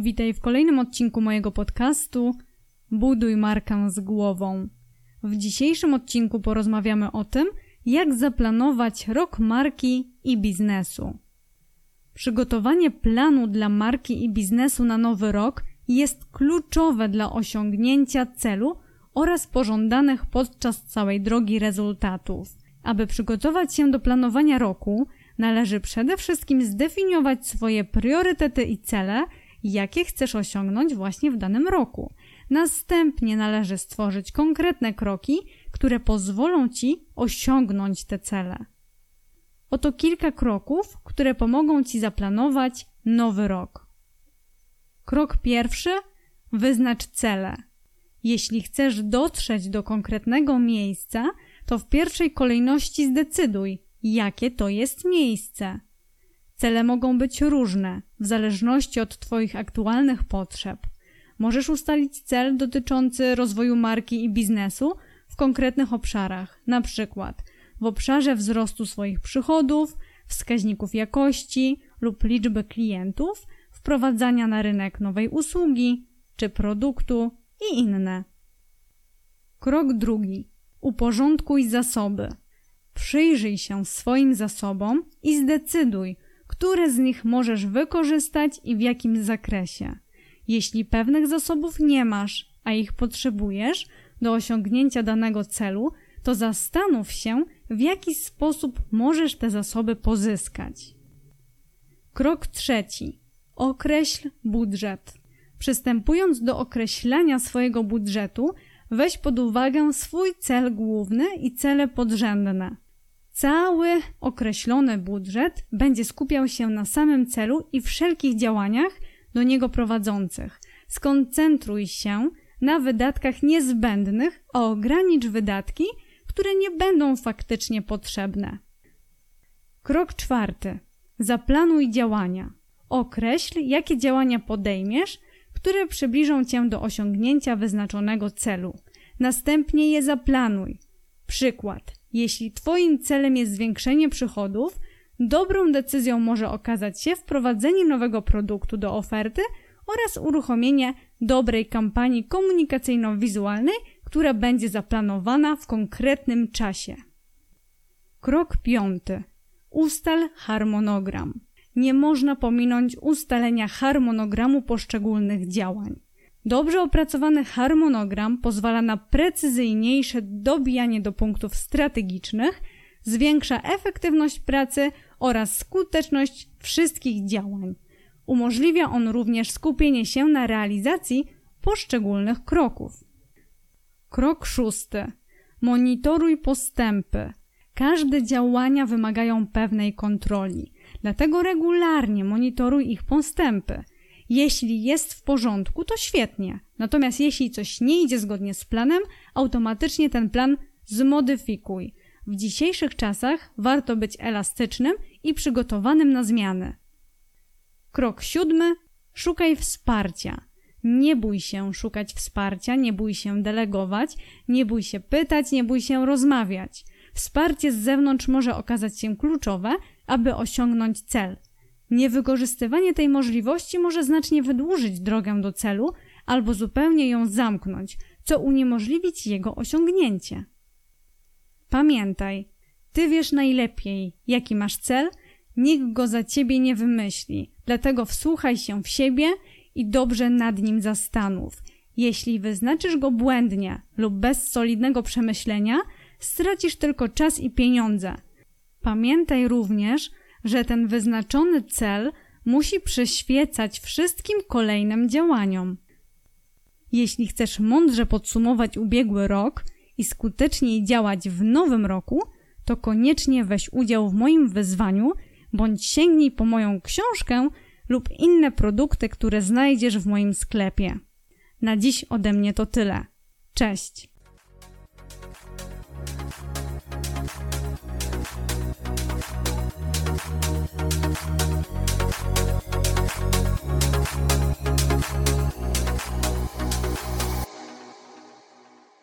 Witaj w kolejnym odcinku mojego podcastu Buduj markę z głową. W dzisiejszym odcinku porozmawiamy o tym, jak zaplanować rok marki i biznesu. Przygotowanie planu dla marki i biznesu na nowy rok jest kluczowe dla osiągnięcia celu oraz pożądanych podczas całej drogi rezultatów. Aby przygotować się do planowania roku, należy przede wszystkim zdefiniować swoje priorytety i cele, jakie chcesz osiągnąć właśnie w danym roku. Następnie należy stworzyć konkretne kroki, które pozwolą Ci osiągnąć te cele. Oto kilka kroków, które pomogą Ci zaplanować nowy rok. Krok pierwszy: wyznacz cele. Jeśli chcesz dotrzeć do konkretnego miejsca, to w pierwszej kolejności zdecyduj, jakie to jest miejsce. Cele mogą być różne, w zależności od Twoich aktualnych potrzeb. Możesz ustalić cel dotyczący rozwoju marki i biznesu w konkretnych obszarach, na przykład w obszarze wzrostu swoich przychodów, wskaźników jakości lub liczby klientów, wprowadzania na rynek nowej usługi czy produktu i inne. Krok drugi. Uporządkuj zasoby. Przyjrzyj się swoim zasobom i zdecyduj, które z nich możesz wykorzystać i w jakim zakresie. Jeśli pewnych zasobów nie masz, a ich potrzebujesz do osiągnięcia danego celu, to zastanów się, w jaki sposób możesz te zasoby pozyskać. Krok trzeci. Określ budżet. Przystępując do określenia swojego budżetu, weź pod uwagę swój cel główny i cele podrzędne. Cały określony budżet będzie skupiał się na samym celu i wszelkich działaniach do niego prowadzących. Skoncentruj się na wydatkach niezbędnych, a ogranicz wydatki, które nie będą faktycznie potrzebne. Krok czwarty. Zaplanuj działania. Określ, jakie działania podejmiesz, które przybliżą cię do osiągnięcia wyznaczonego celu. Następnie je zaplanuj. Przykład. Jeśli Twoim celem jest zwiększenie przychodów, dobrą decyzją może okazać się wprowadzenie nowego produktu do oferty oraz uruchomienie dobrej kampanii komunikacyjno-wizualnej, która będzie zaplanowana w konkretnym czasie. Krok piąty. Ustal harmonogram. Nie można pominąć ustalenia harmonogramu poszczególnych działań. Dobrze opracowany harmonogram pozwala na precyzyjniejsze dobijanie do punktów strategicznych, zwiększa efektywność pracy oraz skuteczność wszystkich działań. Umożliwia on również skupienie się na realizacji poszczególnych kroków. Krok szósty. Monitoruj postępy. Każde działania wymagają pewnej kontroli, dlatego regularnie monitoruj ich postępy. Jeśli jest w porządku, to świetnie. Natomiast jeśli coś nie idzie zgodnie z planem, automatycznie ten plan zmodyfikuj. W dzisiejszych czasach warto być elastycznym i przygotowanym na zmiany. Krok siódmy. Szukaj wsparcia. Nie bój się szukać wsparcia, nie bój się delegować, nie bój się pytać, nie bój się rozmawiać. Wsparcie z zewnątrz może okazać się kluczowe, aby osiągnąć cel. Niewykorzystywanie tej możliwości może znacznie wydłużyć drogę do celu albo zupełnie ją zamknąć, co uniemożliwi ci jego osiągnięcie. Pamiętaj, ty wiesz najlepiej, jaki masz cel, nikt go za ciebie nie wymyśli, dlatego wsłuchaj się w siebie i dobrze nad nim zastanów. Jeśli wyznaczysz go błędnie lub bez solidnego przemyślenia, stracisz tylko czas i pieniądze. Pamiętaj również, że ten wyznaczony cel musi przyświecać wszystkim kolejnym działaniom. Jeśli chcesz mądrze podsumować ubiegły rok i skuteczniej działać w nowym roku, to koniecznie weź udział w moim wyzwaniu bądź sięgnij po moją książkę lub inne produkty, które znajdziesz w moim sklepie. Na dziś ode mnie to tyle. Cześć! Bye.